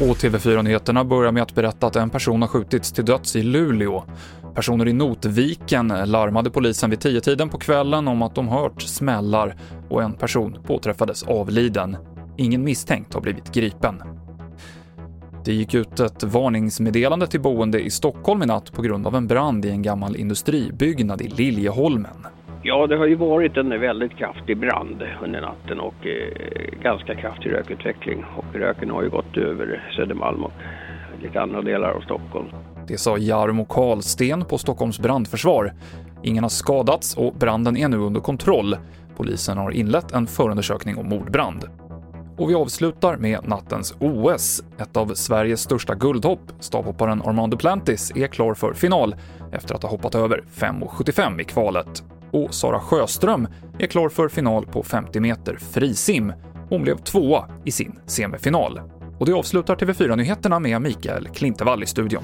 Och TV4-nyheterna börjar med att berätta att en person har skjutits till döds i Luleå. Personer i Notviken larmade polisen vid tio tiden på kvällen om att de hört smällar och en person påträffades avliden. Ingen misstänkt har blivit gripen. Det gick ut ett varningsmeddelande till boende i Stockholm i natt på grund av en brand i en gammal industribyggnad i Liljeholmen. Ja, det har ju varit en väldigt kraftig brand under natten och eh, ganska kraftig rökutveckling. Och röken har ju gått över Södermalm och lite andra delar av Stockholm. Det sa Jarmo Karlsten på Stockholms brandförsvar. Ingen har skadats och branden är nu under kontroll. Polisen har inlett en förundersökning om mordbrand. Och vi avslutar med nattens OS. Ett av Sveriges största guldhopp, stavhopparen Armand Duplantis, är klar för final efter att ha hoppat över 5,75 i kvalet. Och Sara Sjöström är klar för final på 50 meter frisim. Hon blev tvåa i sin semifinal. Och det avslutar TV4-nyheterna med Mikael Klintevall i studion.